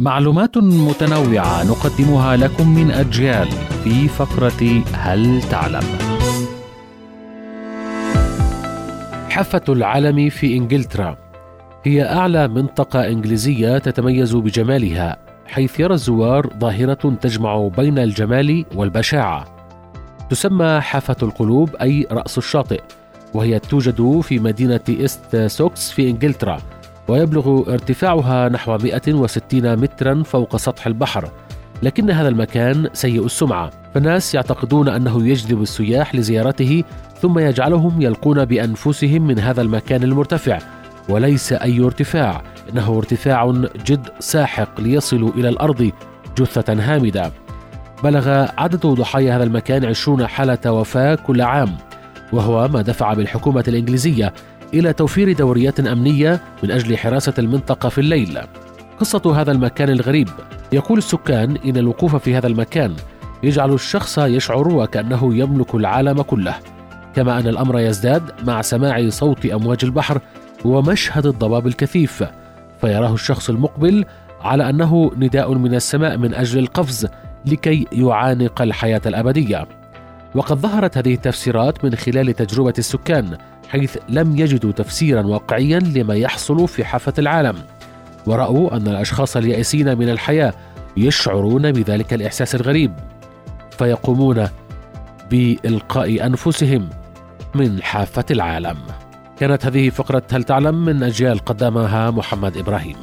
معلومات متنوعة نقدمها لكم من أجيال في فقرة هل تعلم؟ حافة العالم في إنجلترا. هي أعلى منطقة إنجليزية تتميز بجمالها حيث يرى الزوار ظاهرة تجمع بين الجمال والبشاعة. تسمى حافة القلوب أي رأس الشاطئ وهي توجد في مدينة إيست ساسكس في إنجلترا. ويبلغ ارتفاعها نحو 160 مترا فوق سطح البحر لكن هذا المكان سيء السمعة. فالناس يعتقدون أنه يجذب السياح لزيارته ثم يجعلهم يلقون بأنفسهم من هذا المكان المرتفع. وليس أي ارتفاع إنه ارتفاع جد ساحق ليصلوا إلى الأرض جثة هامدة. بلغ عدد ضحايا هذا المكان عشرون حالة وفاة كل عام وهو ما دفع بالحكومة الإنجليزية إلى توفير دوريات أمنية من أجل حراسة المنطقة في الليل. قصة هذا المكان الغريب يقول السكان إن الوقوف في هذا المكان يجعل الشخص يشعر وكأنه يملك العالم كله، كما أن الأمر يزداد مع سماع صوت أمواج البحر ومشهد الضباب الكثيف، فيراه الشخص المقبل على أنه نداء من السماء من أجل القفز لكي يعانق الحياة الأبدية. وقد ظهرت هذه التفسيرات من خلال تجربة السكان حيث لم يجدوا تفسيرا واقعيا لما يحصل في حافة العالم. ورأوا أن الأشخاص اليائسين من الحياة يشعرون بذلك الإحساس الغريب فيقومون بإلقاء أنفسهم من حافة العالم. كانت هذه فقرة هل تعلم من أجيال قدمها محمد إبراهيم.